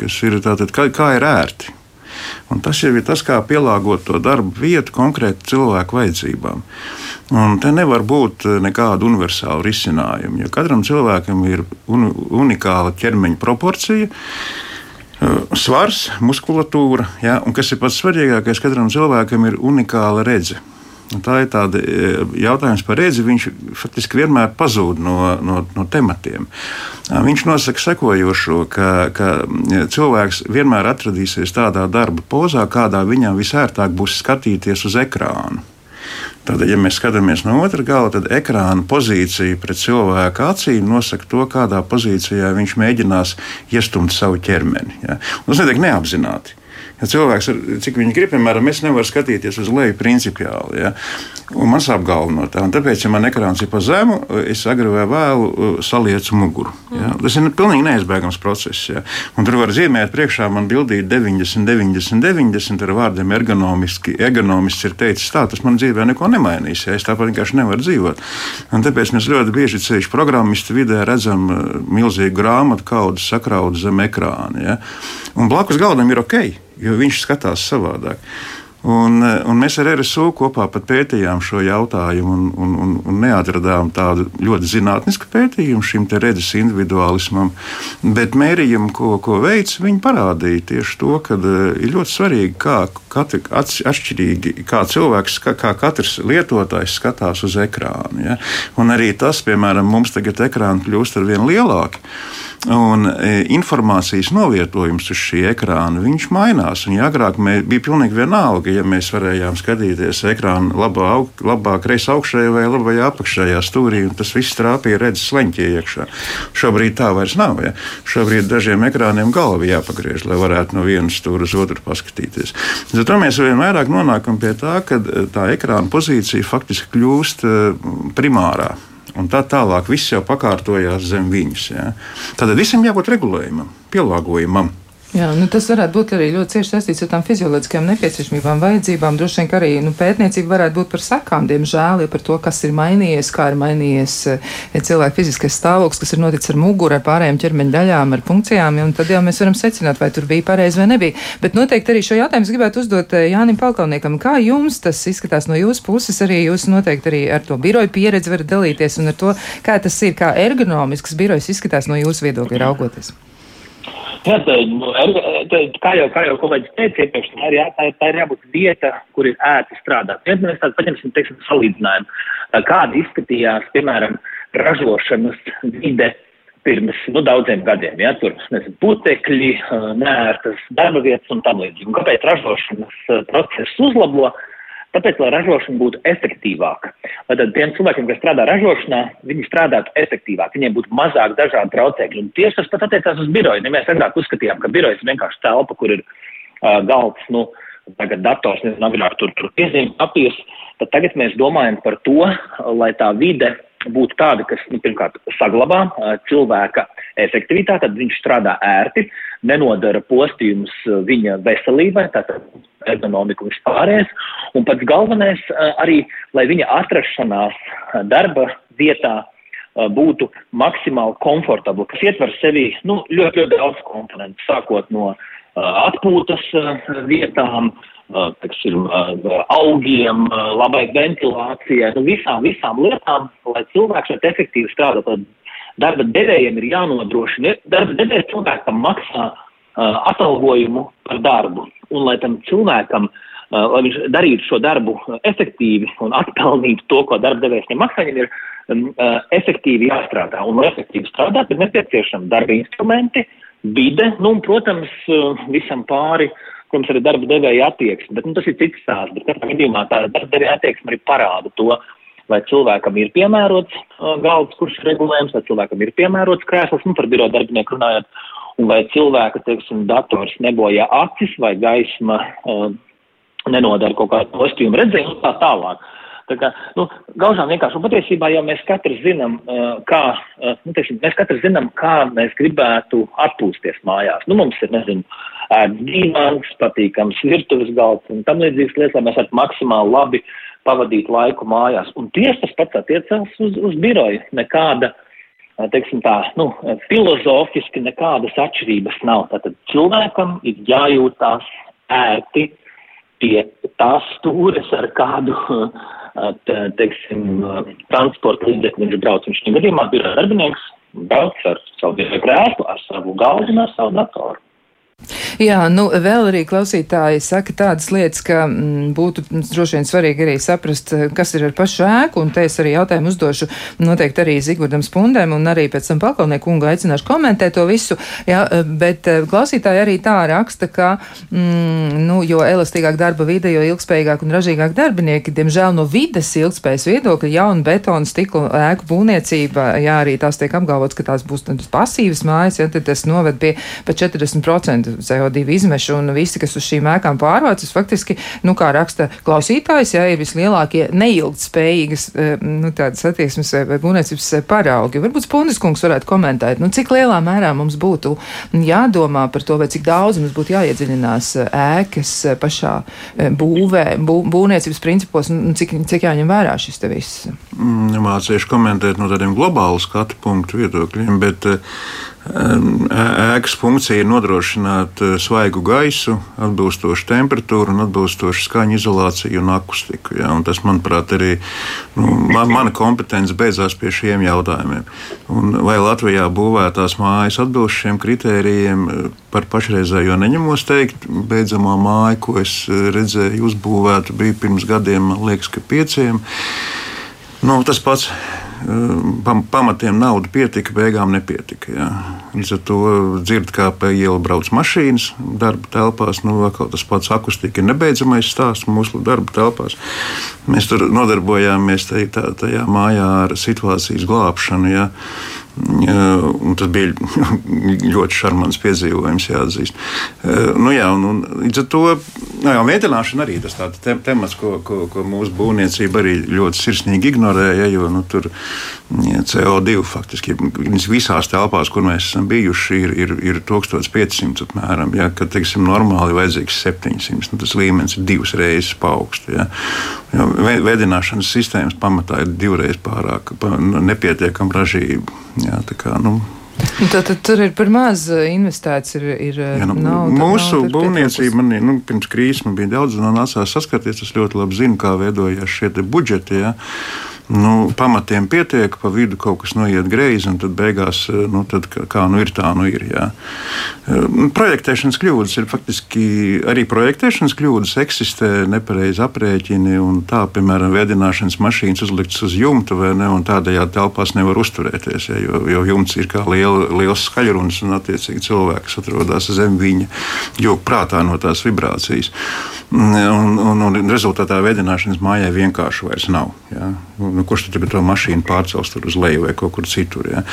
kas ir tātad, kā, kā ir ērti. Un tas jau ir tas, kā pielāgot to darbu vietu konkrēti cilvēku vajadzībām. Un te nevar būt eh, nekāda universāla risinājuma, jo katram cilvēkam ir un, unikāla ķermeņa proporcija. Eh, svars, muskulatūra, ja, un kas ir pats svarīgākais, katram cilvēkam ir unikāla redzes. Tā ir tāda eh, jautājums par redzi. Viņš faktiski vienmēr pazūd no, no, no tematiem. Viņš nosaka sekojošo, ka, ka cilvēks vienmēr atradīsies tādā darba pozā, kādā viņam visērtāk būs skatīties uz ekrānu. Tad, ja mēs skatāmies no otras gala, tad ekrāna pozīcija pret cilvēku acīm nosaka to, kādā pozīcijā viņš mēģinās iestumt savu ķermeni. Ja? Tas netiek neapzināti. Ja cilvēks, ar, cik viņi grib, piemēram, es nevaru skatīties uz leju principiāli. Ja? Un man sāp galva no tā. Un tāpēc, ja man ekrāns ir pa zemu, es agri vai vēlu uh, salieku muguru. Ja? Tas ir pilnīgi neizbēgams process. Ja? Un tur var zīmēt priekšā man bildīt 90, 90, 90 ar vārdiem ergonomiski. Ergonomists ir teicis tā, tas man dzīvē neko nemainīs. Ja? Es tāpat vienkārši nevaru dzīvot. Un tāpēc mēs ļoti bieži ceļš programmistu vidē redzam uh, milzīgu grāmatu kaudu sakraudu zem ekrāna. Ja? Un blakus galdam ir ok jo viņš skatās savādāk. Un, un mēs ar RSU kopā pētījām šo jautājumu un, un, un, un neatradām tādu ļoti zinātnisku pētījumu šim redzes individualismam, bet mērījumi, ko, ko veids, viņi parādīja tieši to, ka uh, ir ļoti svarīgi, kā katri, atšķirīgi, kā cilvēks, kā, kā katrs lietotājs skatās uz ekrānu. Ja? Un arī tas, piemēram, mums tagad ekrāni kļūst ar vien lielāki. Un e, informācijas novietojums uz šī ekrāna mainās. Ja agrāk bija pilnīgi vienalga, ja mēs varējām skatīties ekrāna labā, labā kreisā augšējā vai labajā apakšējā stūrī, un tas viss trāpīja redzes leņķī iekšā. Šobrīd tā vairs nav. Ja? Šobrīd dažiem ekrāniem galva jāpagriež, lai varētu no vienas stūra uz otru paskatīties. Tad mēs vien vairāk nonākam pie tā, ka e, tā ekrāna pozīcija faktiski kļūst e, primārā. Un tā tālāk viss jau pakārtojās zem viņas. Ja. Tad visam jābūt regulējumam, pielāgojumam. Jā, nu tas varētu būt arī ļoti cieši saistīts ar tām fizioloģiskajām nepieciešamībām, vajadzībām. Droši vien, ka arī nu, pētniecība varētu būt par sekām, diemžēl, ja par to, kas ir mainījies, kā ir mainījies ja eh, cilvēka fiziskais stāvoklis, kas ir noticis ar muguru, ar pārējām ķermeņa daļām, ar funkcijām, un tad jau mēs varam secināt, vai tur bija pareizi vai nebija. Bet noteikti arī šo jautājumu gribētu uzdot eh, Jānim Palkauniekam. Kā jums tas izskatās no jūsu puses? Arī jūs noteikti arī ar to biroju pieredzi varat dalīties un ar to, kā tas ir, kā ergonomisks birojs izskatās no jūsu viedokļa raugoties. Jā, tā, nu, tā, kā jau, kā jau kolēģis teica iepriekš, tā ir, jā, tā, ir, tā ir jābūt vieta, kur ir ērti strādāt. Ja mēs tādu paņemsim, teiksim, salīdzinājumu, kāda izskatījās, piemēram, ražošanas vide pirms nu, daudziem gadiem. Ja, tur nezinu, putekļi, nērtas darba vietas un tam līdzīgi. Kāpēc ražošanas process uzlabo? Tāpēc, lai ražošana būtu efektīvāka, lai tad tiem cilvēkiem, kas strādā ražošanā, viņi strādātu efektīvāk, viņiem būtu mazāk dažādu traucēkļu. Un tieši tas pat attiecās uz biroju. Ja mēs agrāk uzskatījām, ka birojas ir vienkārši telpa, kur ir uh, galds, nu, tagad dators, nezinu, agrāk tur, tur piezīmju papīrs, tad tagad mēs domājam par to, lai tā vide būtu tāda, kas, nu, pirmkārt, saglabā cilvēka efektivitāti, tad viņš strādā ērti, nenodara postījumus viņa veselībai, tātad ergonomiku vispārējais, un pats galvenais arī, lai viņa atrašanās darba vietā būtu maksimāli komfortabla, kas ietver sevi nu, ļoti, ļoti daudz komponentu, sākot no atpūtas vietām, teksim, augiem, labai ventilācijai, nu visām, visām lietām, lai cilvēks šeit efektīvi strādā. Darba devējiem ir jānodrošina, darba devējs cilvēkam maksā uh, atalgojumu par darbu, un lai tam cilvēkam, lai viņš darītu šo darbu efektīvi un atpelnītu to, ko darba devējs viņam ir efektīvi jāstrādā. Un, lai efektīvi strādāt, ir nepieciešami darba instrumenti, vide, nu, un, protams, visam pāri protams, arī darba devēja attieksme, bet nu, tas ir cits stāsts. Bet katrā gadījumā tā darba devēja attieksme arī parāda to, vai cilvēkam ir piemērots uh, galds, kurš ir regulējums, vai cilvēkam ir piemērots krēsls, nu, par biroja darbinieku runājot, un vai cilvēka, teiksim, dators nebojā acis vai gaisma uh, nenodara kaut kādu postījumu redzējumu un tā tālāk. Tā kā, nu, gaužām vienkārši, un patiesībā jau mēs katrs zinām, uh, kā, uh, nu, teiksim, mēs katrs zinām, kā mēs gribētu atpūsties mājās. Nu, mums ir, nezinu, ēd dīvāns, patīkams virtuves galds un tam līdzīgas lietas, lai mēs varētu maksimāli labi pavadīt laiku mājās. Un tieši tas pats attiecās uz, uz biroju. Nekāda, teiksim tā, nu, filozofiski nekādas atšķirības nav. Tātad cilvēkam ir jājūtās ērti pie tās stūres ar kādu, teiksim, transporta līdzekli viņš brauc. Viņš šajā gadījumā biroja darbinieks brauc ar savu krēslu, ar savu galdu un ar savu datoru. Jā, nu vēl arī klausītāji saka tādas lietas, ka m, mm, būtu droši vien svarīgi arī saprast, eh, kas ir ar pašu ēku, un te es arī jautājumu uzdošu noteikti arī Zigurdam Spundēm, un arī pēc tam pakalnieku kungu aicināšu komentēt to visu, jā, eh, bet eh, klausītāji arī tā raksta, ka, mm, nu, jo elastīgāk darba vide, jo ilgspējīgāk un ražīgāk darbinieki, diemžēl no vides ilgspējas viedokļa jauna betona stikla ēku būvniecība, jā, arī tās tiek apgalvots, ka tās būs pasīvas mājas, ja, tad tas noved pie pa 40% CO2 izmešu un visi, kas uz šīm ēkām pārvācas, faktiski, nu, kā raksta klausītājs, jā, ir vislielākie neilgtspējīgas, e, nu, tādas attieksmes vai būvniecības paraugi. Varbūt Spundes kungs varētu komentēt, nu, cik lielā mērā mums būtu jādomā par to, vai cik daudz mums būtu jāiedziļinās ēkas pašā būvē, bū, būvniecības principos, un cik, cik jāņem vērā šis te viss. Mm, Mācīšu komentēt no tādiem globālu skatu punktu viedokļiem, bet Ēkas funkcija ir nodrošināt svaigu gaisu, atbilstošu temperatūru, atbilstošu skaņu izolāciju un akustiku. Ja? Un tas, manuprāt, arī nu, man, mana kompetence beidzās pie šiem jautājumiem. Un vai Latvijā būvētās mājas atbilst šiem kritērijiem, par pašreizējo neņemos teikt. Beidzamā māja, ko es redzēju, uzbūvēta bija pirms gadiem, man liekas, ka pieciem. Nu, tas pats Ehm, pamatiem nauda pietika, beigām nepietika. Jā. Līdz ar to dzird, kā pa ielu brauc mašīnas darba telpās. Nu, tas pats akustika ir nebeidzamais stāsts mūsu darba telpās. Mēs tur nodarbojāmies tajā, tajā mājā ar situācijas glābšanu. Jā. Un tas bija ļoti šarmants piedzīvojums, jāatzīst. Nu, jā, un, un, līdz ar to nu, jā, mēģināšana arī tas tāds te, temats, ko, ko, ko mūsu būvniecība arī ļoti sirsnīgi ignorēja. Jo nu, tur CO2 faktiski visās telpās, kur mēs esam bijuši, ir, ir, ir 1500 apmēram. Ja, kad teiksim, normāli vajadzīgs 700, nu, tas līmenis ir divas reizes paaugsts. Ja. Vēdināšanas sistēmas pamatā ir divreiz pārāk nepietiekama ražība. Jā, kā, nu, Tad, tad tur ir par maz eh, investēts. Ir, ir eh, jā, nu, nauda, mūsu nauda būvniecība, man nu, pirms krīzes man bija daudz, un nācās saskarties. Es ļoti labi zinu, kā veidojās šie budžeti. Ja nu, pamatiem pietiek, pa vidu kaut kas noiet greizi, un tad beigās, eh, nu, tad, kā nu ir, tā nu ir. Jā. Eh, projektēšanas kļūdas ir faktiski arī projektēšanas kļūdas, eksistē nepareizi aprēķini, un tā, piemēram, vēdināšanas mašīnas uzliktas uz jumta, vai ne, un tādējādi telpās nevar uzturēties, jā, jo, jo jumts ir kā liela, liels skaļrunis, un attiecīgi cilvēks atrodas zem viņa, jo prātā no tās vibrācijas. Un, un, un rezultātā vēdināšanas mājai vienkārši vairs nav. Jā. Nu, kurš tad to mašīnu pārcels uz leju vai kaut kur citur? Jā.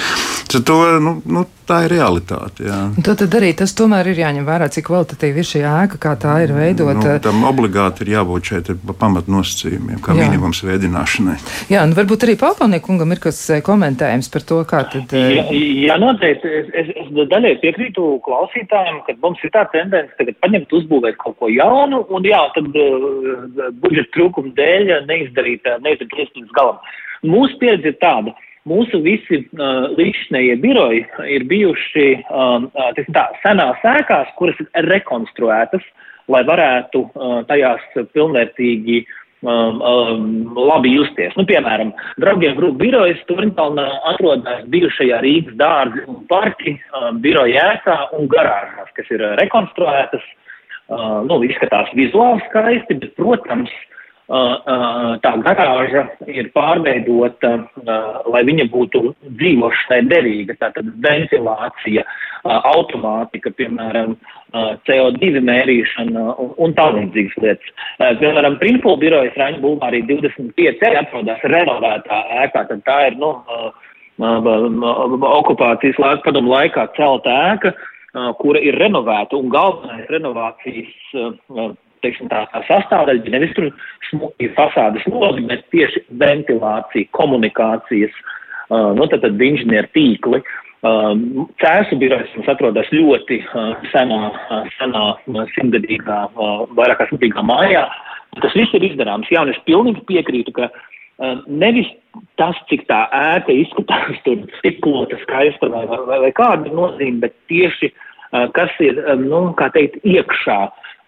Tad to, nu, nu, tā ir realitāte. Tad, tad arī tas tomēr ir jāņem vērā, cik kvalitatīva ir šī ēka, kā tā ir veidota. Nu, tam obligāti ir jābūt šeit pamatnosacījumiem, kā jā. minimums veidināšanai. Jā, nu varbūt arī Pāpalniekungam ir kas eh, komentējums par to, kā tad. Eh, jā, jā noteikti. Es, es, es daļai piekrītu klausītājiem, ka mums ir tā tendence tagad paņemt, uzbūvēt kaut ko jaunu, un jā, tad uh, budžeta trūkuma dēļ neizdarīt, neizdarīt galam. Mūsu pieredze ir tāda. Mūsu visi uh, līdzinējie biroji ir bijuši um, uh, tā, senās ēkās, kuras ir rekonstruētas lai varētu tajās pilnvērtīgi um, um, labi justies. Nu, piemēram, draugiem grupu birojas Turnkalnā atrodas bijušajā Rīgas dārzi un parki, um, biroja ēkā un garāžās, kas ir rekonstruētas. Uh, nu, izskatās vizuāli skaisti, bet, protams, uh, tā garāža ir pārveidota, lai viņa būtu dzīvošanai derīga, tātad ventilācija, automātika, piemēram, CO2 mērīšana un, tālīdzīgas lietas. Piemēram, Printful birojas Raņa Bulvārī 25 arī atrodas renovētā ēkā, tad tā ir, nu, okupācijas laika padomu laikā celta ēka, kura ir renovēta un galvenais renovācijas teiksim, tā, tā sastāvdaļa nevis tur smuki fasādes logi, bet tieši ventilācija, komunikācijas, uh, nu, tad, tad inženieru tīkli. Uh, Cēsu birojas mums atrodas ļoti uh, senā, uh, senā simtgadīgā, vairāk kā simtgadīgā mājā. Tas viss ir izdarāms. Jā, un es pilnīgi piekrītu, ka nevis tas, cik tā ēka izskatās tur stiklota, skaista vai, vai, vai kāda nozīme, bet tieši kas ir, nu, kā teikt, iekšā.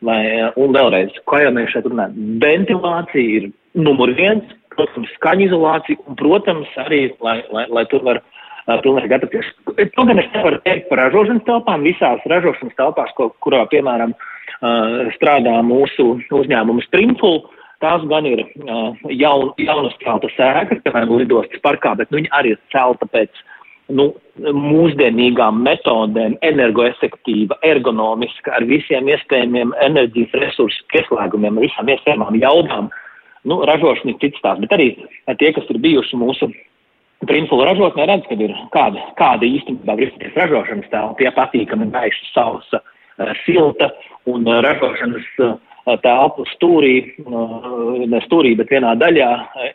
Lai, un vēlreiz, kā jau mēs šeit runājam, ventilācija ir numur viens, protams, skaņa izolācija un, protams, arī, lai, lai, lai tur var pilnīgi gatavoties. To gan es nevaru teikt par ražošanas telpām, visās ražošanas telpās, ko, kurā, piemēram, strādā mūsu uzņēmums Trimful. Tās gan ir uh, jaun, jaunas celtas ēkas, piemēram, lidostas parkā, bet nu, viņi arī ir celta pēc uh, nu, mūsdienīgām metodēm, energoefektīva, ergonomiska, ar visiem iespējamiem enerģijas resursu pieslēgumiem, ar visām iespējamām jaudām. Nu, ražošana ir cits tās, bet arī tie, kas ir bijuši mūsu Principāli ražotnē redz, ka ir kāda, kāda īstenībā ir ražošanas telpa, tie patīkami gaiša, sausa, eh, silta un eh, ražošanas eh, telpu stūrī, ne stūrī, bet vienā daļā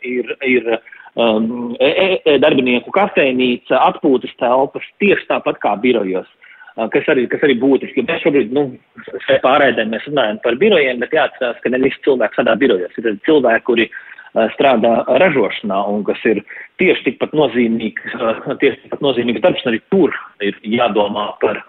ir, ir um, e, e, e, darbinieku kafejnīca, atpūtas telpas, tieši tāpat kā birojos. Uh, kas arī, kas arī būtiski. Mēs šobrīd, nu, šeit pārēdē mēs runājam par birojiem, bet jāatcerās, ka ne visi cilvēki strādā birojos. Ir cilvēki, kuri uh, strādā ražošanā un kas ir tieši tikpat nozīmīgs, uh, tieši tikpat nozīmīgs darbs, un arī tur ir jādomā par,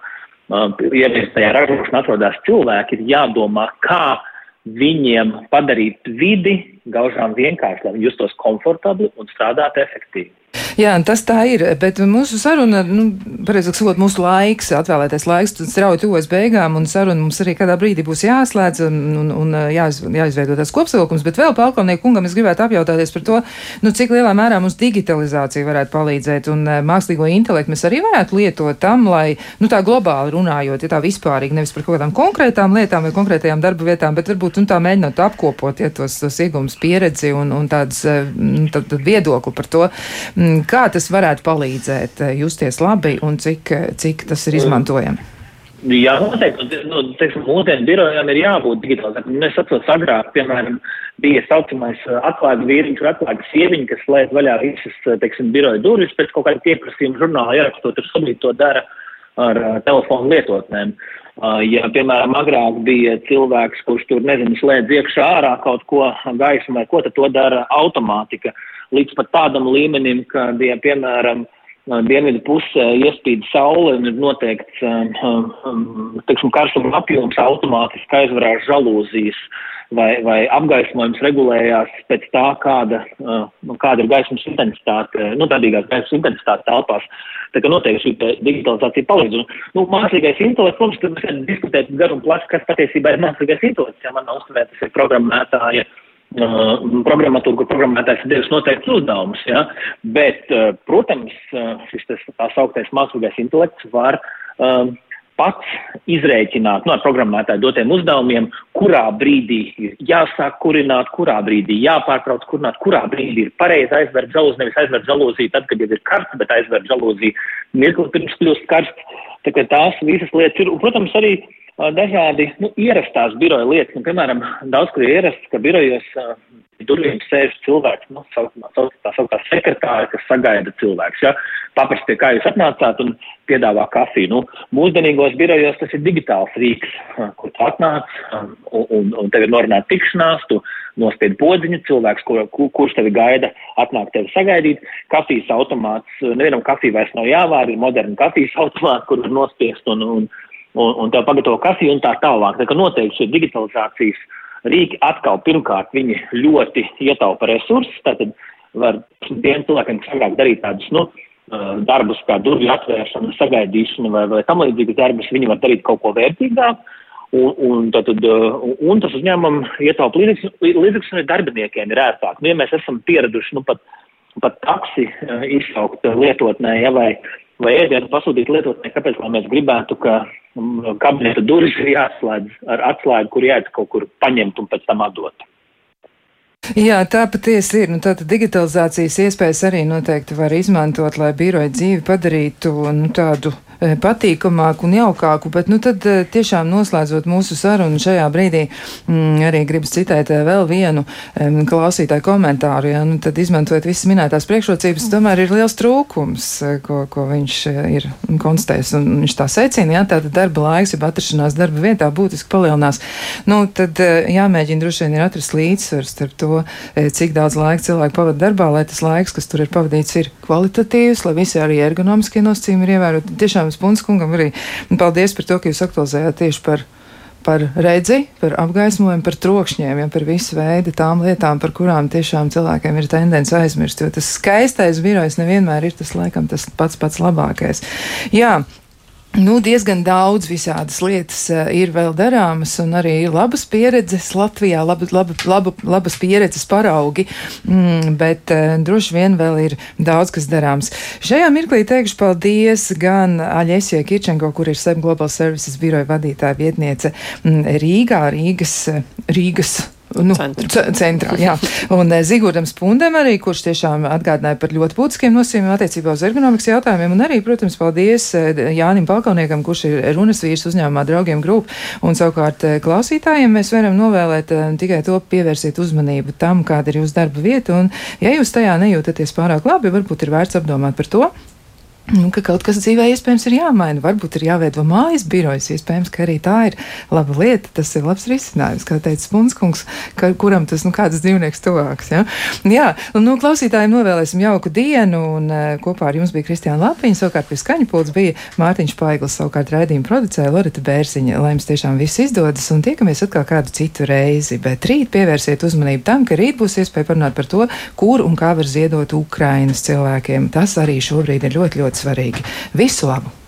ja mēs tajā ražošanā atrodas cilvēki, ir jādomā, kā viņiem padarīt vidi gaužām vienkārši, lai viņi justos komfortabli un strādātu efektīvi. Jā, tas tā ir, bet mūsu saruna, nu, pareizāk sakot, mūsu laiks, atvēlētais laiks, tad strauji tuvojas beigām, un saruna mums arī kādā brīdī būs jāslēdz un, un, un jāiz, jāizveido tas kopsavilkums, bet vēl Palkalnieku kungam es gribētu apjautāties par to, nu, cik lielā mērā mums digitalizācija varētu palīdzēt, un mākslīgo intelektu mēs arī varētu lietot tam, lai, nu, tā globāli runājot, ja tā vispārīgi, nevis par kaut kādām konkrētām lietām vai konkrētajām darba vietām, bet varbūt, nu, tā mēģinot apkopot, ja tos, tos iegums pieredzi un, un tāds, nu, tad, tad viedokli par to, Kā tas varētu palīdzēt eh, justies labi un cik, cik tas ir izmantojami? Jā, noteikti. Nu, teiksim, mūsdienu birojām ir jābūt digitalizētam. Es atceros, agrāk, piemēram, bija saucamais eh, atklāta vīriņš vai atklāta sieviņa, kas slēdz vaļā visas, eh, teiksim, biroja durvis pēc kaut kāda pieprasījuma žurnāla ierakstot, ir šobrīd to dara ar telefonu lietotnēm. Uh, ja, piemēram, agrāk bija cilvēks, kurš tur, nezinu, slēdz iekšā ārā kaut ko gaismu vai ko, tad to dara automātika. Uh, līdz pat tādam līmenim, ka, ja, piemēram, dienvidu pusē iespīd saule un ir noteikts, um, um, teiksim, karstuma apjoms automātiski aizvarās žalūzijas vai, vai apgaismojums regulējās pēc tā, kāda, uh, kāda ir gaismas intensitāte, nu, dabīgās gaismas intensitāte telpās. Tā kā noteikti šī digitalizācija palīdz. Un, nu, mākslīgais intelekts, protams, tad mēs diskutēt garu un plaši, kas patiesībā ir mākslīgais intelekts, ja man uztvērt, tas ir programmētāja. Ja, Uh, programmatūra, kur programmētājs ir devis noteikts uzdevumus, ja? bet, uh, protams, uh, šis tas, tā sauktais mākslīgais intelekts var uh, pats izrēķināt no nu, programmētāju dotiem uzdevumiem, kurā brīdī ir jāsāk kurināt, kurā brīdī jāpārtrauc kurināt, kurā brīdī ir pareizi aizvērt žalūzi, nevis aizvērt žalūziju tad, kad jau ir karsts, bet aizvērt žalūziju mirkli pirms kļūst karsts. Tā kā tās visas lietas ir, un, protams, arī dažādi nu, ierastās biroja lietas. Nu, piemēram, daudz kur ir ierasts, ka birojos uh, durvīm sēž cilvēks, nu, tā sauktā sekretāra, kas sagaida cilvēks. Ja? Paprast, pie kā jūs atnācāt un piedāvā kafiju. Nu, mūsdienīgos birojos tas ir digitāls rīks, kur tu atnāc un, un, un tev ir norunāta tikšanās, tu nospied podziņu, cilvēks, kur, kur, kurš tevi gaida, atnāk tevi sagaidīt. Kafijas automāts, nevienam kafiju vairs nav jāvār, ir moderna kafijas automāts, kur var nospiest un, un, un, un tev pagatavo kafiju un tā tālāk. Tā kā noteikti šie digitalizācijas rīki atkal pirmkārt viņi ļoti ietaupa resursus, tātad var tiem cilvēkiem, agrāk darīt tādus, nu, darbus kā durvju atvēršana, sagaidīšana vai, vai tam līdzīgas darbus, viņi var darīt kaut ko vērtīgāku. Un, un, tad, un tas uzņēmumam ietaupa līdzekļus, un darbiniekiem ir ērtāk. Nu, ja mēs esam pieraduši nu, pat, pat taksi izsaukt lietotnē, ja, vai, vai ēdienu pasūtīt lietotnē, kāpēc mēs gribētu, ka kabineta durvis ir jāslēdz ar atslēgu, kur jāiet kaut kur paņemt un pēc tam atdot. Jā, tā patiesi ir. Nu, tātad digitalizācijas iespējas arī noteikti var izmantot, lai biroja dzīvi padarītu nu, tādu patīkamāku un jaukāku, bet nu tad eh, tiešām noslēdzot mūsu sarunu šajā brīdī mm, arī gribas citēt eh, vēl vienu um, klausītāju komentāru, ja, nu tad izmantojot visas minētās priekšrocības, tomēr ir liels trūkums, ko, ko viņš ir konstatējis, un viņš tā secina, ja, tātad darba laiks, ja atrašanās darba vietā būtiski palielinās, nu tad jāmēģina droši vien ir atrast līdzsvars starp to, cik daudz laika cilvēki pavada darbā, lai tas laiks, kas tur ir pavadīts, ir kvalitatīvs, lai visi arī ergonomiskie nosacījumi ir ievēroti. Tiešām jautājums Punskungam arī. Paldies par to, ka jūs aktualizējāt tieši par par redzi, par apgaismojumu, par trokšņiem, ja par visu veidu tām lietām, par kurām tiešām cilvēkiem ir tendence aizmirst. Jo tas skaistais birojs nevienmēr ir tas, laikam, tas pats pats labākais. Jā, Nu, diezgan daudz visādas lietas uh, ir vēl darāmas, un arī labas pieredzes Latvijā, laba, laba, laba, labas pieredzes paraugi, mm, bet uh, droši vien vēl ir daudz, kas darāms. Šajā mirklī teikšu paldies gan Aļesie Kirčenko, kur ir SEM Global Services biroja vadītāja vietniece mm, Rīgā, Rīgas, Rīgas Nu, centrā, jā. Un eh, Zigurdam Spundam arī, kurš tiešām atgādināja par ļoti būtiskiem nosīmiem attiecībā uz ergonomikas jautājumiem. Un arī, protams, paldies eh, Jānim Palkauniekam, kurš ir runas vīrs uzņēmumā draugiem grupu. Un savukārt eh, klausītājiem mēs varam novēlēt tikai to pievērsiet uzmanību tam, kāda ir jūsu darba vieta. Un, ja jūs tajā nejūtaties pārāk labi, varbūt ir vērts apdomāt par to, Nu, ka kaut kas dzīvē iespējams ir jāmaina. Varbūt ir jāveido mājas birojas. Iespējams, ka arī tā ir laba lieta. Tas ir labs risinājums, kā teica Spunskungs, ka, kuram tas nu, kāds dzīvnieks tuvāks. Ja? Jā, un nu, klausītājiem novēlēsim jauku dienu. Un, uh, kopā ar jums bija Kristiāna Lapiņa, savukārt pie skaņa pults bija Mārtiņš Paiglis, savukārt raidījuma producēja Lorita Bērziņa. Lai jums tiešām viss izdodas un tiekamies atkal kādu citu reizi. Bet rīt pievērsiet uzmanību tam, ka rīt būs iespēja parunāt par to, kur un kā var ziedot Ukrainas cilvēkiem. Tas arī šobrīd ir ļoti, ļoti ļoti svarīgi. Visu labu!